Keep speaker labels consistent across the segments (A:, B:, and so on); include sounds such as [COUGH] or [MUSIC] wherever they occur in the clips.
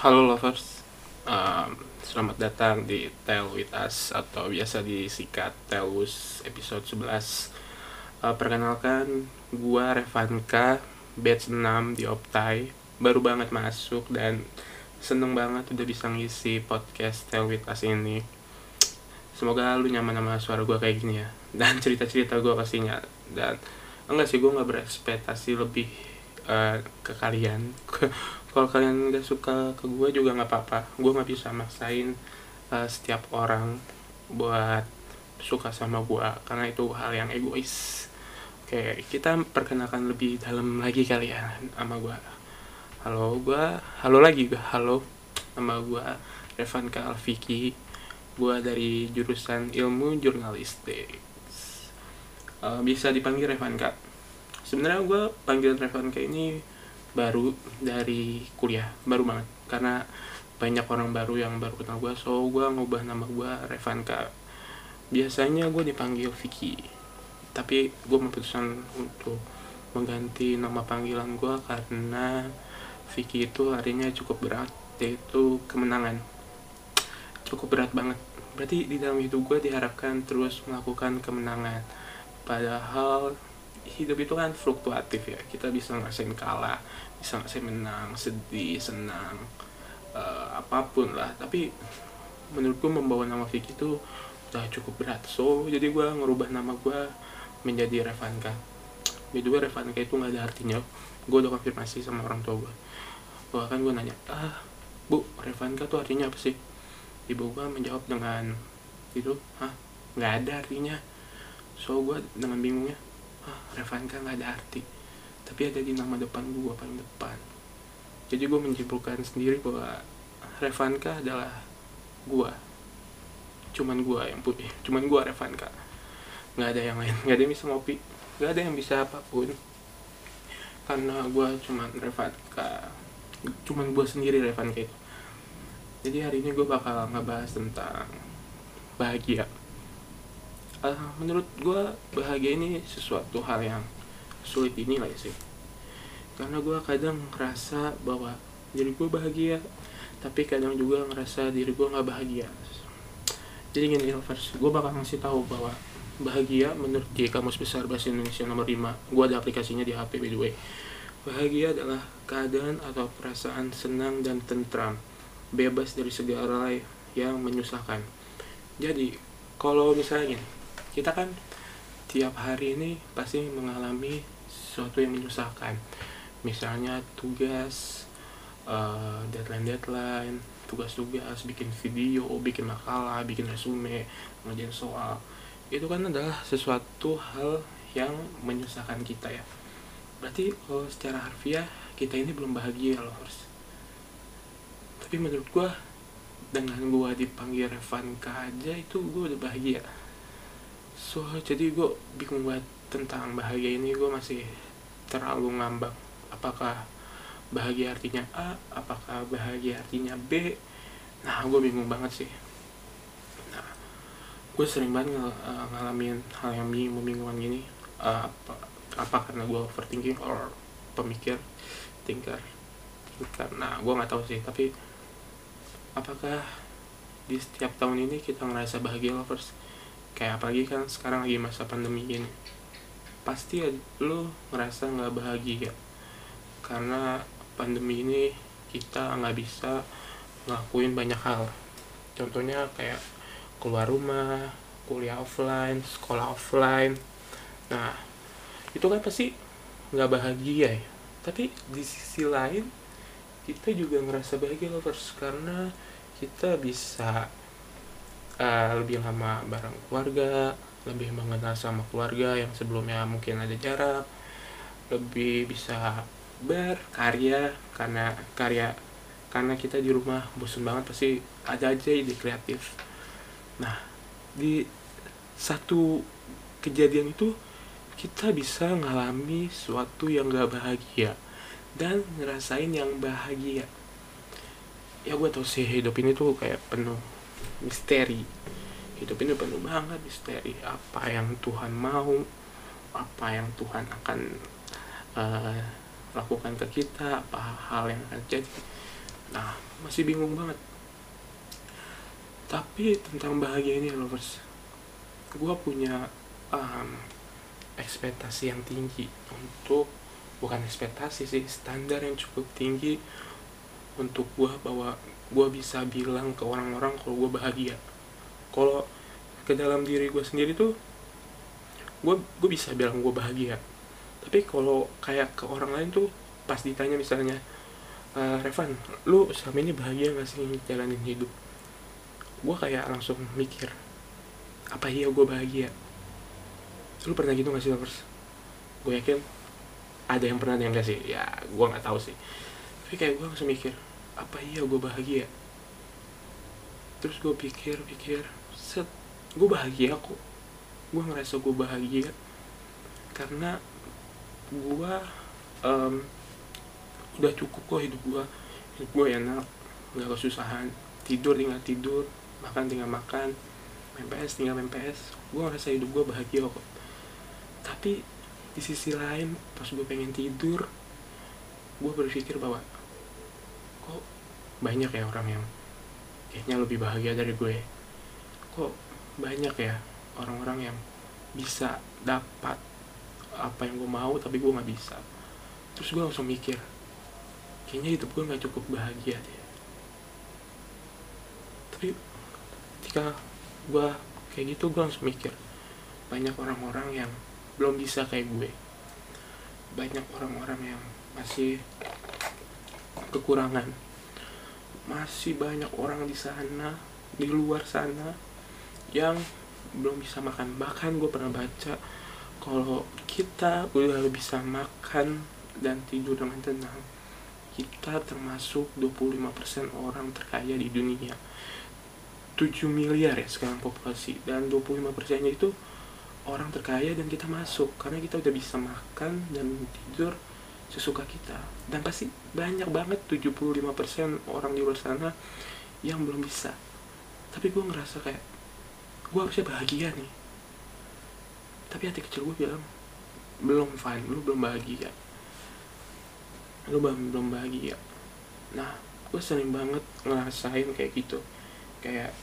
A: Halo lovers, um, selamat datang di Tell With Us atau biasa disingkat Telus episode 11 uh, Perkenalkan, gua Revanka, batch 6 di Optai. Baru banget masuk dan seneng banget udah bisa ngisi podcast Tell With Us ini. Semoga lu nyaman sama suara gua kayak gini ya. Dan cerita-cerita gua pastinya Dan enggak sih, gua nggak berekspektasi lebih uh, ke kalian [LAUGHS] kalau kalian gak suka ke gue juga nggak apa-apa. Gue nggak bisa maksain uh, setiap orang buat suka sama gue karena itu hal yang egois. Oke kita perkenalkan lebih dalam lagi kali ya sama gue halo gue halo lagi gue halo nama gue Revan Alfiki gue dari jurusan ilmu jurnalistik uh, bisa dipanggil Revanka. Sebenarnya gue panggilan Revanka ini baru dari kuliah baru banget. Karena banyak orang baru yang baru kenal gue so gue ngubah nama gue Revanka. Biasanya gue dipanggil Vicky tapi gue memutuskan untuk mengganti nama panggilan gue karena Vicky itu artinya cukup berat yaitu kemenangan. Cukup berat banget. Berarti di dalam hidup gue diharapkan terus melakukan kemenangan. Padahal hidup itu kan fluktuatif ya. Kita bisa ngerasain kalah bisa ngerasain menang sedih senang uh, apa pun lah. Tapi menurutku membawa nama Vicky itu udah cukup berat. So jadi gue ngerubah nama gue menjadi Revanka. By the way Revanka itu nggak ada artinya. Gue udah konfirmasi sama orang tua gue bahkan gue nanya ah bu Revanka tuh artinya apa sih? Ibu gue menjawab dengan itu ah nggak ada artinya. So gue dengan bingungnya ah, Revanka nggak ada arti. Tapi ada di nama depan gue paling depan. Jadi gue menyimpulkan sendiri bahwa Revanka adalah gue cuman gue yang putih. Cuman gue Revanka. Nggak ada yang lain. Nggak ada yang bisa ngopi. Nggak ada yang bisa apa pun. Karena gue cuman Revanka. Cuman gue sendiri Revanka itu. Jadi hari ini gue bakal ngebahas tentang bahagia uh, menurut gue bahagia ini sesuatu hal yang sulit ini lah sih. Karena gue kadang ngerasa bahwa diri gue bahagia tapi kadang juga ngerasa diri gue nggak bahagia. Jadi gini lovers gue bakal ngasih tahu bahwa bahagia menurut di kamus besar bahasa Indonesia nomor 5 gue ada aplikasinya di HP by the way. Bahagia adalah keadaan atau perasaan senang dan tentram bebas dari segala yang menyusahkan. Jadi kalau misalnya kita kan tiap hari ini pasti mengalami sesuatu yang menyusahkan. Misalnya tugas uh, eh, deadline deadline tugas-tugas bikin video bikin makalah bikin resume ngerjain soal. Itu kan adalah sesuatu hal yang menyusahkan kita ya. Berarti kalau secara harfiah kita ini belum bahagia loh harus tapi menurut gua dengan gua dipanggil Revanka aja itu gua udah bahagia so jadi gue bingung banget tentang bahagia ini. Gue masih terlalu ngambang apakah bahagia artinya A? Apakah bahagia artinya B? Nah gue bingung banget sih. Nah gue sering banget ng uh, ngalamin hal yang bingung membingungkan gini. Uh, apa, apa karena gue overthinking or pemikir thinker. Karena gue nggak tahu sih. Tapi apakah di setiap tahun ini kita ngerasa bahagia lovers kayak apalagi kan sekarang lagi masa pandemi ini pasti lo ngerasa nggak bahagia. Karena pandemi ini kita nggak bisa ngelakuin banyak hal. Contohnya kayak keluar rumah kuliah offline sekolah offline. Nah itu kan pasti nggak bahagia ya. Tapi di sisi lain kita juga ngerasa bahagia lovers karena kita bisa uh, lebih lama bareng keluarga lebih mengenal sama keluarga yang sebelumnya mungkin ada jarak lebih bisa berkarya karena karya karena kita di rumah bosan banget pasti ada aja ide kreatif. Nah di satu kejadian itu kita bisa ngalami sesuatu yang gak bahagia dan ngerasain yang bahagia. Ya gue tau sih hidup ini tuh kayak penuh misteri. Hidup ini penuh banget misteri. Apa yang Tuhan mau apa yang Tuhan akan uh, lakukan ke kita apa hal yang akan jadi nah masih bingung banget. Tapi tentang bahagia ini lovers gue punya um, ekspektasi yang tinggi untuk bukan ekspektasi sih standar yang cukup tinggi untuk gue bahwa gue bisa bilang ke orang-orang kalau gue bahagia. Kalau ke dalam diri gue sendiri tuh gue gue bisa bilang gue bahagia. Tapi kalau kayak ke orang lain tuh pas ditanya misalnya e, Revan lu selama ini bahagia gak sih jalanin hidup? Gue kayak langsung mikir apa iya gue bahagia? Lu pernah gitu gak sih lovers? Gue yakin ada yang pernah yang gak sih. Ya gue nggak tahu sih. Tapi kayak gue langsung mikir apa iya gue bahagia? Terus gue pikir pikir set gue bahagia kok. Gue ngerasa gue bahagia. Karena gue um, udah cukup kok hidup gue hidup gue enak nggak kesusahan. Tidur tinggal tidur makan tinggal makan main PS tinggal main PS gue ngerasa hidup gue bahagia kok. Tapi di sisi lain pas gue pengen tidur gue berpikir bahwa banyak ya orang yang kayaknya lebih bahagia dari gue. Kok banyak ya orang-orang yang bisa dapat apa yang gue mau tapi gue nggak bisa. Terus gue langsung mikir kayaknya hidup gue nggak cukup bahagia deh. Tapi ketika gue kayak gitu gue langsung mikir banyak orang-orang yang belum bisa kayak gue. Banyak orang-orang yang masih kekurangan masih banyak orang di sana di luar sana yang belum bisa makan. Bahkan gue pernah baca kalau kita udah bisa makan dan tidur dengan tenang kita termasuk 25% orang terkaya di dunia. 7 miliar ya sekarang populasi dan 25 persennya itu orang terkaya dan kita masuk. Karena kita udah bisa makan dan tidur sesuka kita. Dan pasti banyak banget 75% orang di luar sana yang belum bisa. Tapi gue ngerasa kayak gue harusnya bahagia nih. Tapi hati kecil gue bilang belum fine. Lu belum bahagia. Lu belum bahagia. Nah gue sering banget ngerasain kayak gitu. Kayak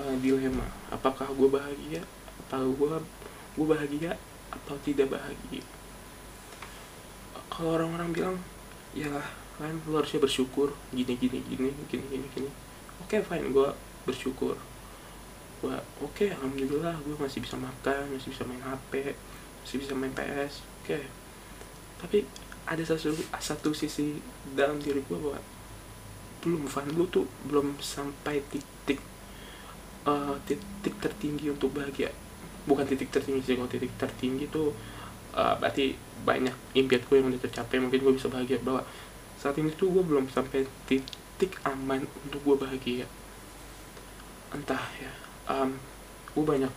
A: uh, dilema. Apakah gue bahagia atau gue gue bahagia atau tidak bahagia kalau orang-orang bilang ya kan lu harusnya bersyukur gini gini gini gini gini gini. Oke okay, fine gue bersyukur. Gue oke okay, alhamdulillah gue masih bisa makan masih bisa main hp masih bisa main ps oke. Okay. tapi ada satu satu sisi dalam diri gue bahwa belum fun lu tuh belum sampai titik uh, titik tertinggi untuk bahagia. Bukan titik tertinggi sih kalau titik tertinggi tuh uh, berarti banyak impianku yang udah tercapai. Mungkin gue bisa bahagia bahwa saat ini tuh gue belum sampai titik aman untuk gue bahagia. Entah ya um, gue banyak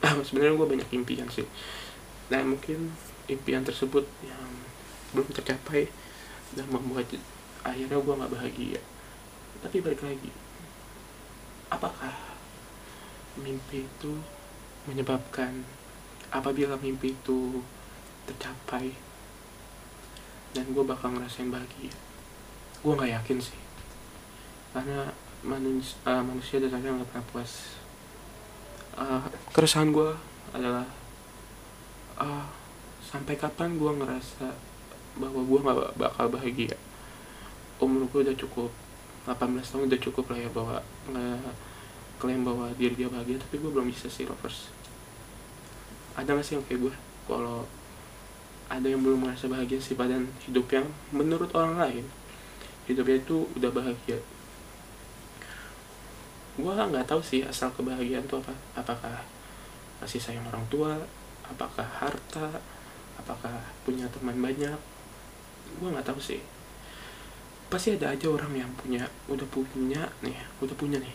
A: [LAUGHS] sebenarnya gue banyak impian sih. Dan mungkin impian tersebut yang belum tercapai dan membuat akhirnya gue nggak bahagia. Tapi balik lagi apakah mimpi itu menyebabkan apabila mimpi itu tercapai. Dan gue bakal ngerasain bahagia. Gue nggak yakin sih. Karena manusia, uh, manusia dasarnya nggak pernah puas. Uh, keresahan gue adalah uh, sampai kapan gue ngerasa bahwa gue nggak bakal bahagia? Umur gue udah cukup 18 tahun udah cukup lah ya bahwa klaim bahwa diri dia bahagia tapi gue belum bisa sih lovers ada gak sih yang kayak gue kalau ada yang belum merasa bahagia sih pada hidup yang menurut orang lain. Hidupnya itu udah bahagia. Gue nggak tahu sih asal kebahagiaan itu apa. Apakah kasih sayang orang tua apakah harta apakah punya teman banyak. Gue nggak tahu sih. Pasti ada aja orang yang punya udah punya nih udah punya nih.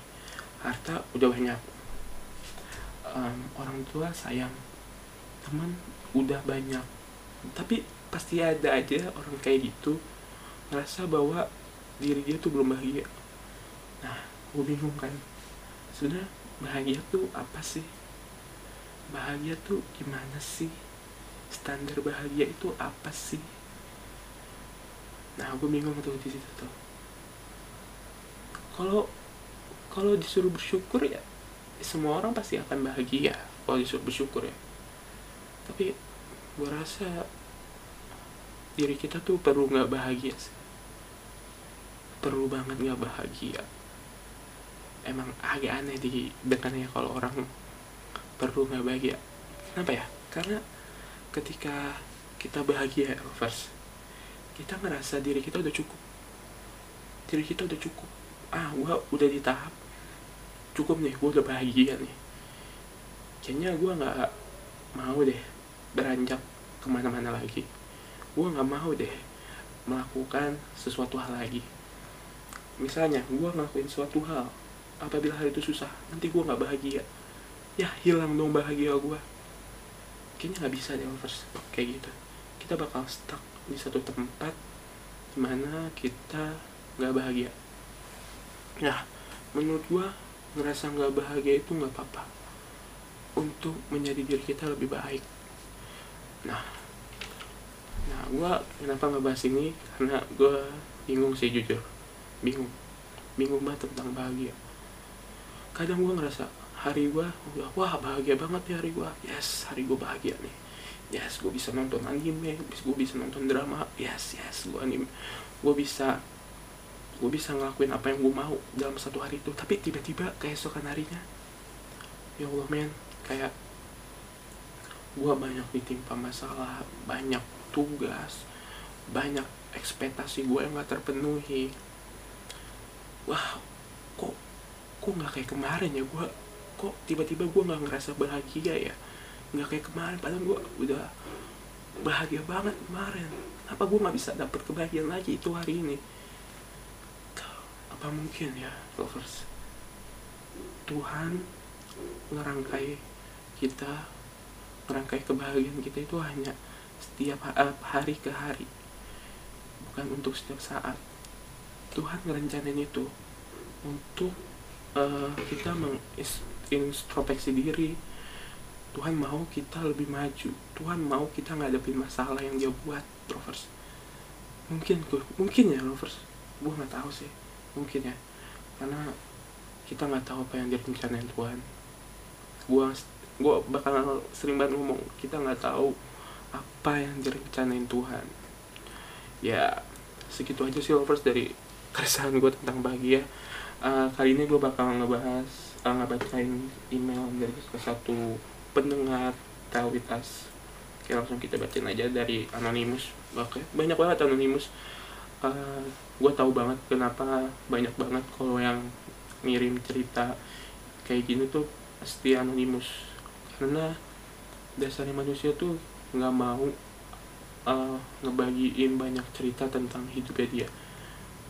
A: Harta udah banyak. Um, orang tua sayang. Teman udah banyak tapi pasti ada aja orang kayak gitu ngerasa bahwa diri dia tuh belum bahagia. Nah gue bingung kan sudah bahagia tuh apa sih? Bahagia tuh gimana sih? Standar bahagia itu apa sih? Nah aku bingung tuh di situ tuh. Kalau kalau disuruh bersyukur ya semua orang pasti akan bahagia kalau disuruh bersyukur ya. Tapi gue rasa diri kita tuh perlu nggak bahagia sih. Perlu banget nggak bahagia. Emang agak aneh di dengannya kalau orang perlu nggak bahagia. Kenapa ya? Karena ketika kita bahagia first kita ngerasa diri kita udah cukup. Diri kita udah cukup. Ah gua udah di tahap cukup nih gua udah bahagia nih. Kayaknya gua nggak mau deh beranjak ke mana-mana lagi gua nggak mau deh melakukan sesuatu hal lagi. Misalnya gua ngelakuin suatu hal apabila hal itu susah nanti gua nggak bahagia. Ya hilang dong bahagia gua. Kayaknya nggak bisa deh lovers kayak gitu. Kita bakal stuck di satu tempat di mana kita nggak bahagia. Nah menurut gua ngerasa nggak bahagia itu nggak apa-apa. Untuk menjadi diri kita lebih baik. Nah nah gua kenapa nggak bahas ini? Karena gua bingung sih jujur. Bingung. Bingung banget tentang bahagia. Kadang gua ngerasa hari udah wah bahagia banget ya hari gua. Yes hari gua bahagia nih. Yes gue bisa nonton anime gue bisa nonton drama. Yes yes gue anime gue bisa gue bisa ngelakuin apa yang gue mau dalam satu hari itu. Tapi tiba-tiba keesokan harinya ya Allah men kayak gue banyak ditimpa masalah banyak tugas. Banyak ekspektasi gue yang gak terpenuhi. Wah kok kok nggak kayak kemarin ya gue kok tiba-tiba gue nggak ngerasa bahagia ya? Nggak kayak kemarin padahal gue udah bahagia banget kemarin. Apa gue nggak bisa dapet kebahagiaan lagi itu hari ini? Apa mungkin ya lovers? Tuhan ngerangkai kita ngerangkai kebahagiaan kita itu hanya setiap hari ke hari bukan untuk setiap saat. Tuhan ngerencanain itu untuk uh, kita mengintrospeksi diri. Tuhan mau kita lebih maju. Tuhan mau kita ngadepin masalah yang dia buat lovers mungkin mungkin ya lovers gue nggak tahu sih. Mungkin ya. Karena kita nggak tahu apa yang direncanain Tuhan. Gue gue bakal sering banget ngomong kita nggak tahu apa yang direncanain Tuhan. Ya segitu aja sih lovers dari keresahan gue tentang bahagia. Uh, kali ini gue bakal ngebahas uh, ngebacain email dari salah satu pendengar tauitas Oke langsung kita bacain aja dari Anonymous. Oke banyak banget Anonymous. Uh, eh, Gue tahu banget kenapa banyak banget kalau yang ngirim cerita kayak gini tuh pasti Anonymous. Karena dasarnya manusia tuh nggak mau uh, ngebagiin banyak cerita tentang hidupnya dia.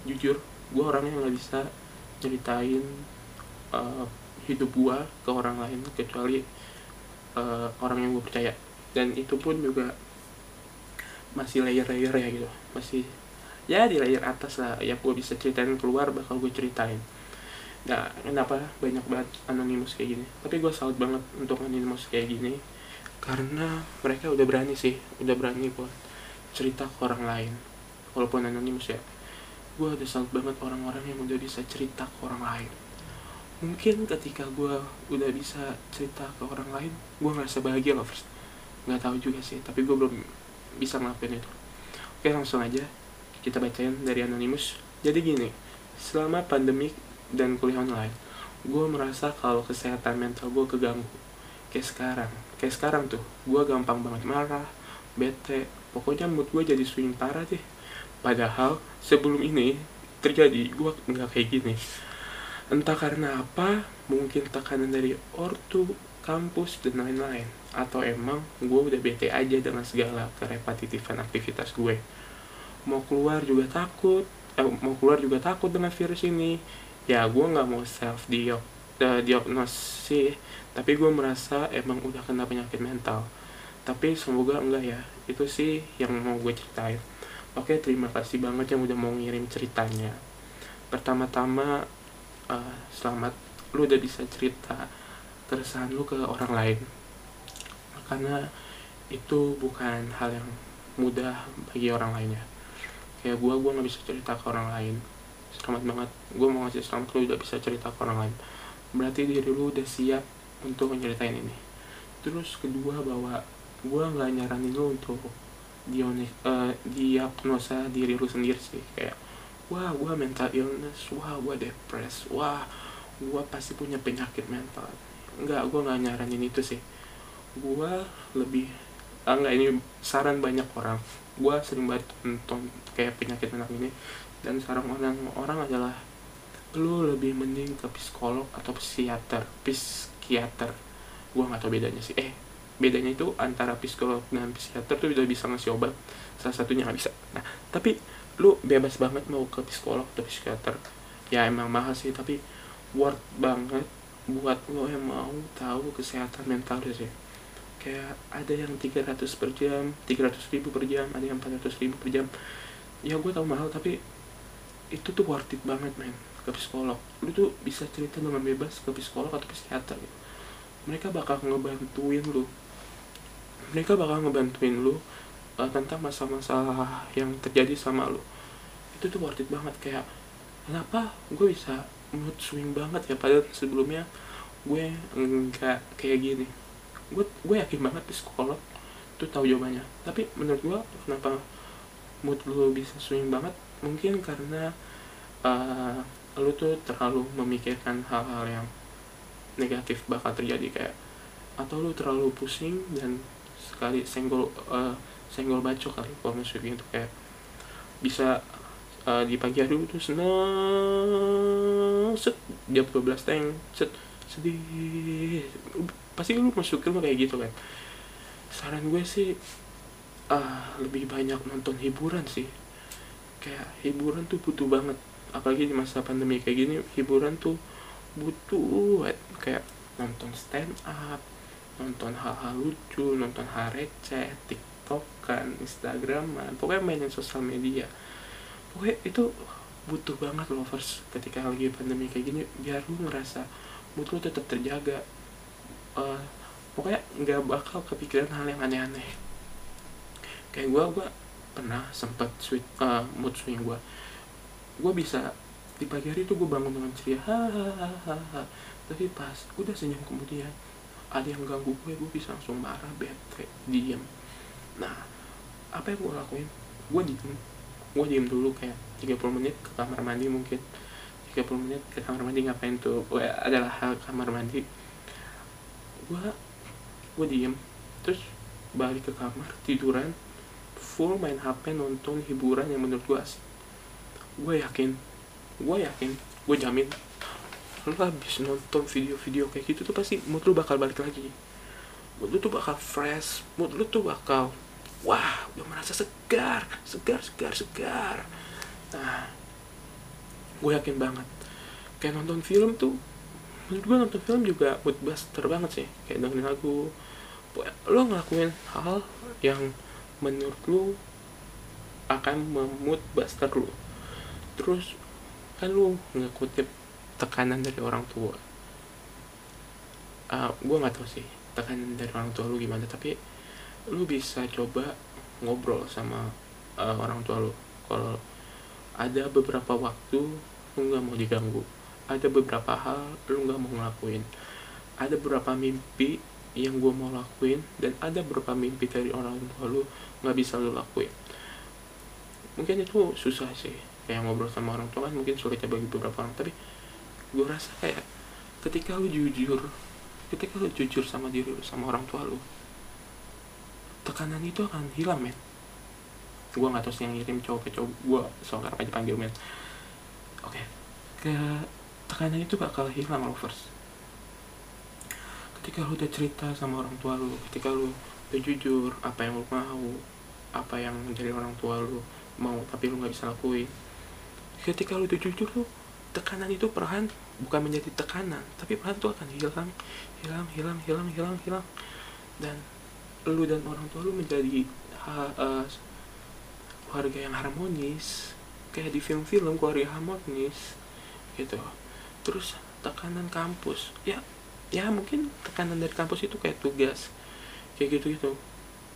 A: Jujur gue orangnya nggak bisa ceritain uh, hidup gue ke orang lain kecuali uh, orang yang gue percaya. Dan itu pun juga masih layer-layer ya gitu. Masih ya di layer atas lah. Ya gue bisa ceritain keluar bakal gue ceritain. Nah kenapa banyak banget anonimus kayak gini? Tapi gue salut banget untuk anonimus kayak gini karena mereka udah berani sih udah berani buat cerita ke orang lain. Walaupun anonimus ya. Gue udah salut banget orang-orang yang udah bisa cerita ke orang lain. Mungkin ketika gue udah bisa cerita ke orang lain gue ngerasa bahagia loh first nggak tahu juga sih tapi gue belum bisa ngelakuin itu. Oke langsung aja kita bacain dari anonimus. Jadi gini selama pandemik dan kuliah online gue merasa kalau kesehatan mental gue keganggu kayak sekarang kayak sekarang tuh gue gampang banget marah bete pokoknya mood gue jadi swing parah deh padahal sebelum ini terjadi gue nggak kayak gini Entah karena apa, mungkin tekanan dari ortu, kampus, dan lain-lain. Atau emang gue udah bete aja dengan segala kerepetitifan aktivitas gue. Mau keluar juga takut, eh, mau keluar juga takut dengan virus ini. Ya gue gak mau self diok uh, diagnosis, tapi gue merasa emang udah kena penyakit mental. Tapi semoga enggak ya, itu sih yang mau gue ceritain. Oke, terima kasih banget yang udah mau ngirim ceritanya. Pertama-tama uh, selamat lu udah bisa cerita keresahan lu ke orang lain karena itu bukan hal yang mudah bagi orang lainnya kayak gue gue nggak bisa cerita ke orang lain selamat banget gue mau ngasih selamat lu udah bisa cerita ke orang lain berarti diri lu udah siap untuk menceritain ini. Terus kedua bahwa gue nggak nyaranin lu untuk dionis uh, diagnosa diri lu sendiri sih. Kayak wah gue mental illness wah gue depres wah gue pasti punya penyakit mental. Nggak gue nggak nyaranin itu sih. Gue lebih ah, nggak ini saran banyak orang. Gue sering banget nonton kayak penyakit mental ini. Dan saran orang orang adalah lu lebih mending ke psikolog atau psikiater? Psikiater. Gue nggak tahu bedanya sih. Eh bedanya itu antara psikolog dan psikiater tuh udah bisa ngasih obat salah satunya nggak bisa. Nah tapi lu bebas banget mau ke psikolog atau psikiater. Ya emang mahal sih tapi worth banget buat lo yang mau tahu kesehatan mental lu sih. Kayak ada yang 300 per jam 300 ribu per jam ada yang 400 ribu per jam. Ya gue tau mahal tapi itu tuh worth it banget men ke psikolog. Lu tuh bisa cerita dengan bebas ke psikolog atau psikiater gitu. mereka bakal ngebantuin lu. Mereka bakal ngebantuin lu uh, tentang masalah-masalah yang terjadi sama lu. Itu tuh worth it banget kayak kenapa gue bisa mood swing banget ya? Padahal sebelumnya gue enggak kayak gini. Gue gue yakin banget psikolog tuh tahu jawabannya. Tapi menurut gue kenapa mood lu bisa swing banget? Mungkin karena uh, lu tuh terlalu memikirkan hal-hal yang negatif bakal terjadi kayak atau lu terlalu pusing dan sekali senggol uh, senggol bacok kali kalau maksudnya itu kayak bisa uh, di pagi hari itu senang set jam 12 teng set sedih. Pasti lu masuk ke kayak gitu kan. Saran gue sih uh, lebih banyak nonton hiburan sih. Kayak hiburan tuh butuh banget apalagi di masa pandemi kayak gini hiburan tuh butuh kayak nonton stand up nonton hal-hal lucu nonton hal receh tiktokan instagraman pokoknya mainin sosial media. Pokoknya itu butuh banget lovers ketika lagi pandemi kayak gini biar lu ngerasa mood lu tetap terjaga. Uh, pokoknya nggak bakal kepikiran hal yang aneh-aneh. Kayak gue gue pernah sempet sweet uh, mood swing gue gue bisa di pagi hari itu gue bangun dengan ceria hahaha tapi pas udah senyum kemudian ada yang ganggu gue gue bisa langsung marah bete diem. Nah apa yang gue lakuin? Gue diem. Gue diem dulu kayak 30 menit ke kamar mandi mungkin. 30 menit ke kamar mandi ngapain tuh? Gue adalah hal kamar mandi. Gue gue diem. Terus balik ke kamar tiduran. Full main HP nonton hiburan yang menurut gue asik gue yakin gue yakin gue jamin lu habis nonton video-video kayak gitu tuh pasti mood lu bakal balik lagi. Mood lu tuh bakal fresh mood lu tuh bakal wah udah merasa segar segar segar segar. Nah gue yakin banget. Kayak nonton film tuh menurut gue nonton film juga mood buster banget sih. Kayak dengerin lagu lo ngelakuin hal yang menurut lo akan memut buster lo terus kan lo ngekutip tekanan dari orang tua. Uh, gue nggak tahu sih tekanan dari orang tua lo gimana tapi lo bisa coba ngobrol sama uh, orang tua lo kalau ada beberapa waktu lo nggak mau diganggu ada beberapa hal lu nggak mau ngelakuin ada beberapa mimpi yang gue mau lakuin dan ada beberapa mimpi dari orang tua lu nggak bisa lu lakuin. Mungkin itu susah sih kayak ngobrol sama orang tua kan mungkin sulit ya bagi beberapa orang. Tapi gue rasa kayak ketika lu jujur ketika lu jujur sama diri lu sama orang tua lu tekanan itu akan hilang men. Gue nggak tahu sih yang ngirim cowok ke cowok gue soalnya apa dipanggil men. Oke okay. ke tekanan itu bakal hilang lovers. Ketika lu udah cerita sama orang tua lu ketika lu udah jujur apa yang lu mau apa yang menjadi orang tua lu mau tapi lu nggak bisa lakuin ketika lu udah jujur lu tekanan itu perlahan bukan menjadi tekanan tapi perlahan tuh akan hilang hilang hilang hilang hilang hilang. Dan lu dan orang tua lu menjadi ha, uh, keluarga yang harmonis kayak di film-film keluarga harmonis gitu. Terus tekanan kampus ya ya mungkin tekanan dari kampus itu kayak tugas kayak gitu gitu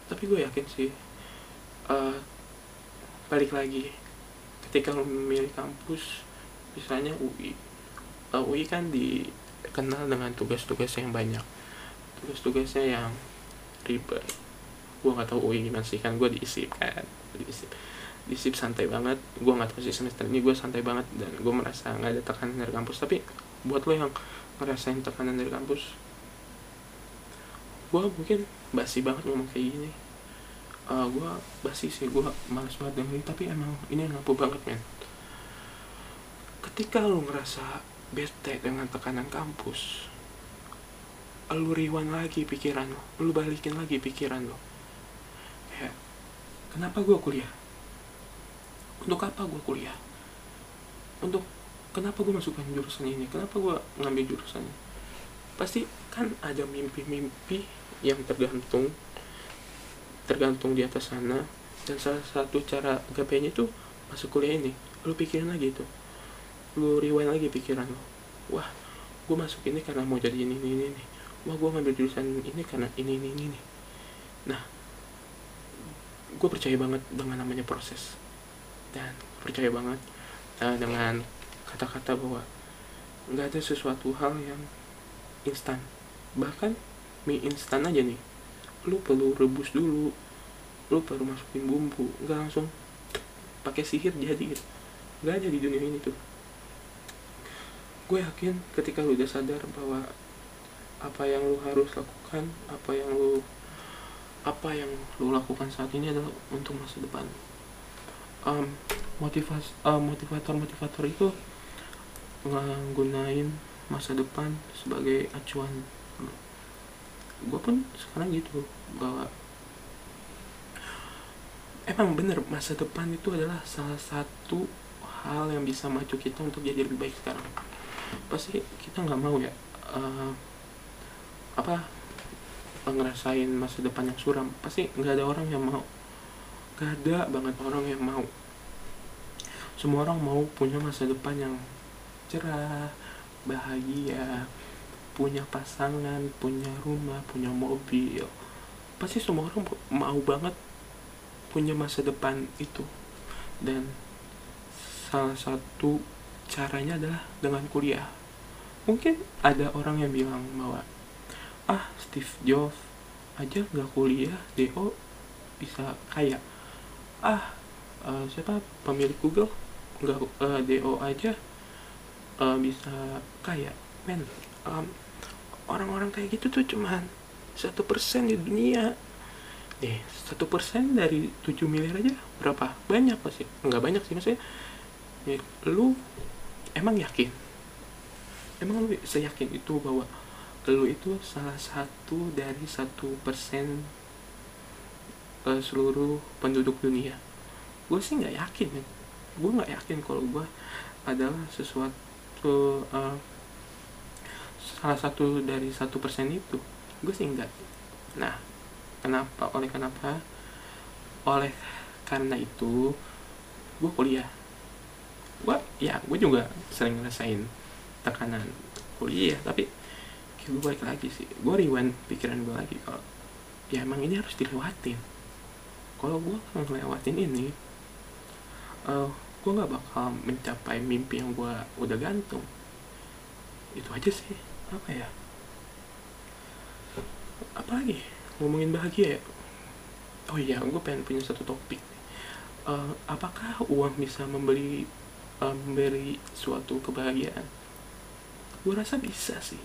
A: tapi gue yakin sih uh, balik lagi ketika memilih kampus misalnya UI uh, UI kan dikenal dengan tugas-tugas yang banyak. Tugas-tugasnya yang ribet. Gue nggak tahu UI gimana sih kan gue diisi kan. Diisi diisi santai banget. Gue nggak tahu sih semester ini gue santai banget dan gue merasa nggak ada tekanan dari kampus. Tapi buat lo yang ngerasain tekanan dari kampus gue mungkin basi banget ngomong kayak gini uh, gue basi sih gue males banget dengerin tapi emang ini ngapu banget men. Ketika lo ngerasa bete dengan tekanan kampus lu rewind lagi pikiran lo lu balikin lagi pikiran lo ya kenapa gue kuliah? Untuk apa gue kuliah? Untuk kenapa gue masukkan jurusan ini? Kenapa gue ngambil jurusan ini? Pasti kan ada mimpi-mimpi yang tergantung tergantung di atas sana. Dan salah satu cara gapainya itu masuk kuliah ini. Lu pikirin lagi itu. Lu rewind lagi pikiran lo wah gue masuk ini karena mau jadi ini ini ini. Wah gue ngambil jurusan ini karena ini ini ini, ini. nah gue percaya banget dengan namanya proses. Dan percaya banget uh, dengan kata-kata bahwa nggak ada sesuatu hal yang instan. Bahkan mie instan aja nih lu perlu rebus dulu. Lu perlu masukin bumbu. Nggak langsung pakai sihir jadi gitu. Nggak ada di dunia ini tuh. Gue yakin ketika lu udah sadar bahwa apa yang lu harus lakukan apa yang lu apa yang lu lakukan saat ini adalah untuk masa depan. Um, motivas uh, motivator motivator itu nggunain masa depan sebagai acuan gue pun sekarang gitu bahwa emang bener masa depan itu adalah salah satu hal yang bisa maju kita untuk jadi lebih baik sekarang. Pasti kita nggak mau ya uh, apa ngerasain masa depan yang suram. Pasti nggak ada orang yang mau. Nggak ada banget orang yang mau. Semua orang mau punya masa depan yang cerah bahagia punya pasangan punya rumah punya mobil. Pasti semua orang mau banget punya masa depan itu. Dan salah satu caranya adalah dengan kuliah. Mungkin ada orang yang bilang bahwa ah Steve Jobs aja nggak kuliah do bisa kaya. Ah uh, siapa? Pemilik Google? Nggak uh, do aja uh, bisa kaya. Men um, orang-orang kayak gitu tuh cuman satu persen di dunia. Nih satu persen dari 7 miliar aja berapa? Banyak pasti. Nggak banyak sih maksudnya ya, lu emang yakin? Emang lu seyakin itu bahwa lu itu salah satu dari satu persen uh, seluruh penduduk dunia? Gue sih nggak yakin gue nggak yakin kalau gue adalah sesuatu uh, salah satu dari satu persen itu gue sih enggak. Nah kenapa oleh kenapa? Oleh karena itu gue kuliah. Gue ya gue juga sering ngerasain tekanan kuliah tapi gue balik lagi sih. Gue rewind pikiran gue lagi kalau ya emang ini harus dilewatin. Kalau gue ngelewatin ini uh, eh, gue nggak bakal mencapai mimpi yang gue udah gantung. Itu aja sih apa ya? Apa lagi? Ngomongin bahagia ya? Oh iya gue pengen punya satu topik. Uh, apakah uang bisa membeli uh, memberi suatu kebahagiaan? Gue rasa bisa sih.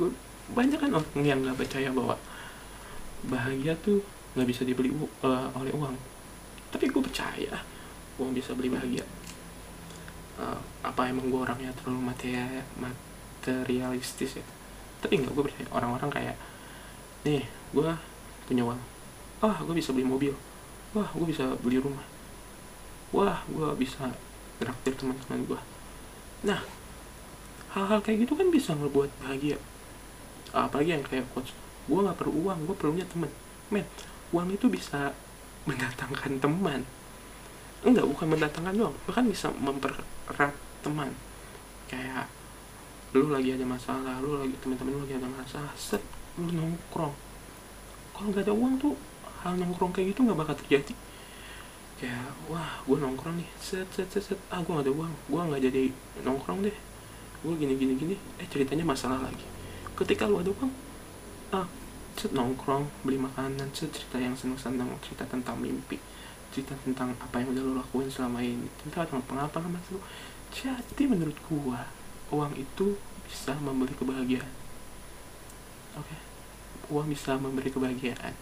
A: Gue banyak kan orang yang nggak percaya bahwa bahagia tuh nggak bisa dibeli uh, oleh uang. Tapi gue percaya uang bisa beli bahagia. Uh, apa emang gue orangnya terlalu materi materialistis ya. Tapi nggak gue percaya. Orang-orang kayak nih gue punya uang. Wah gue bisa beli mobil. Wah gue bisa beli rumah. Wah gue bisa traktir teman-teman gue nah hal-hal kayak gitu kan bisa ngebuat bahagia. Apalagi yang kayak coach gue nggak perlu uang gue perlunya temen. Men uang itu bisa [LAUGHS] mendatangkan teman. Enggak bukan mendatangkan doang. Bahkan bisa mempererat teman. Kayak lu lagi ada masalah lu lagi teman-teman lu lagi ada masalah set lu nongkrong. Kalau nggak ada uang tuh hal nongkrong kayak gitu nggak bakal terjadi. Kayak wah gue nongkrong nih set set set, set. ah gue gak ada uang gue nggak jadi nongkrong deh. Gue gini gini gini. Eh ceritanya masalah lagi. Ketika lu ada uang ah set nongkrong beli makanan set cerita yang senang senang cerita tentang mimpi cerita tentang apa yang udah lo lakuin selama ini. Cerita tentang pengalaman lu. Jadi menurut gua uang itu bisa memberi kebahagiaan. Oke? Okay? uang bisa memberi kebahagiaan.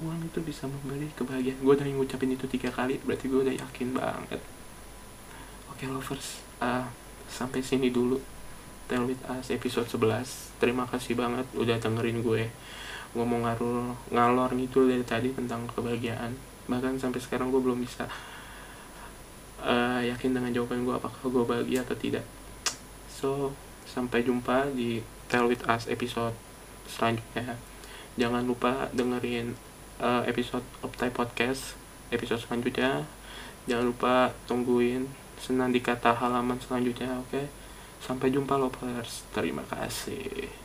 A: Uang itu bisa memberi kebahagiaan. Gue udah ngucapin itu tiga kali berarti gue udah yakin banget. Oke okay, lovers uh, sampai sini dulu. Tell With Us episode 11 terima kasih banget udah dengerin gue. Ngomong ngalor ngalor gitu dari tadi tentang kebahagiaan. Bahkan sampai sekarang gue belum bisa uh, yakin dengan jawaban gue apakah gue bahagia atau tidak. So sampai jumpa di Tell With Us episode selanjutnya. Jangan lupa dengerin uh, episode Optai Podcast episode selanjutnya. Jangan lupa tungguin senang di kata halaman selanjutnya oke? Okay? sampai jumpa lovers. Terima kasih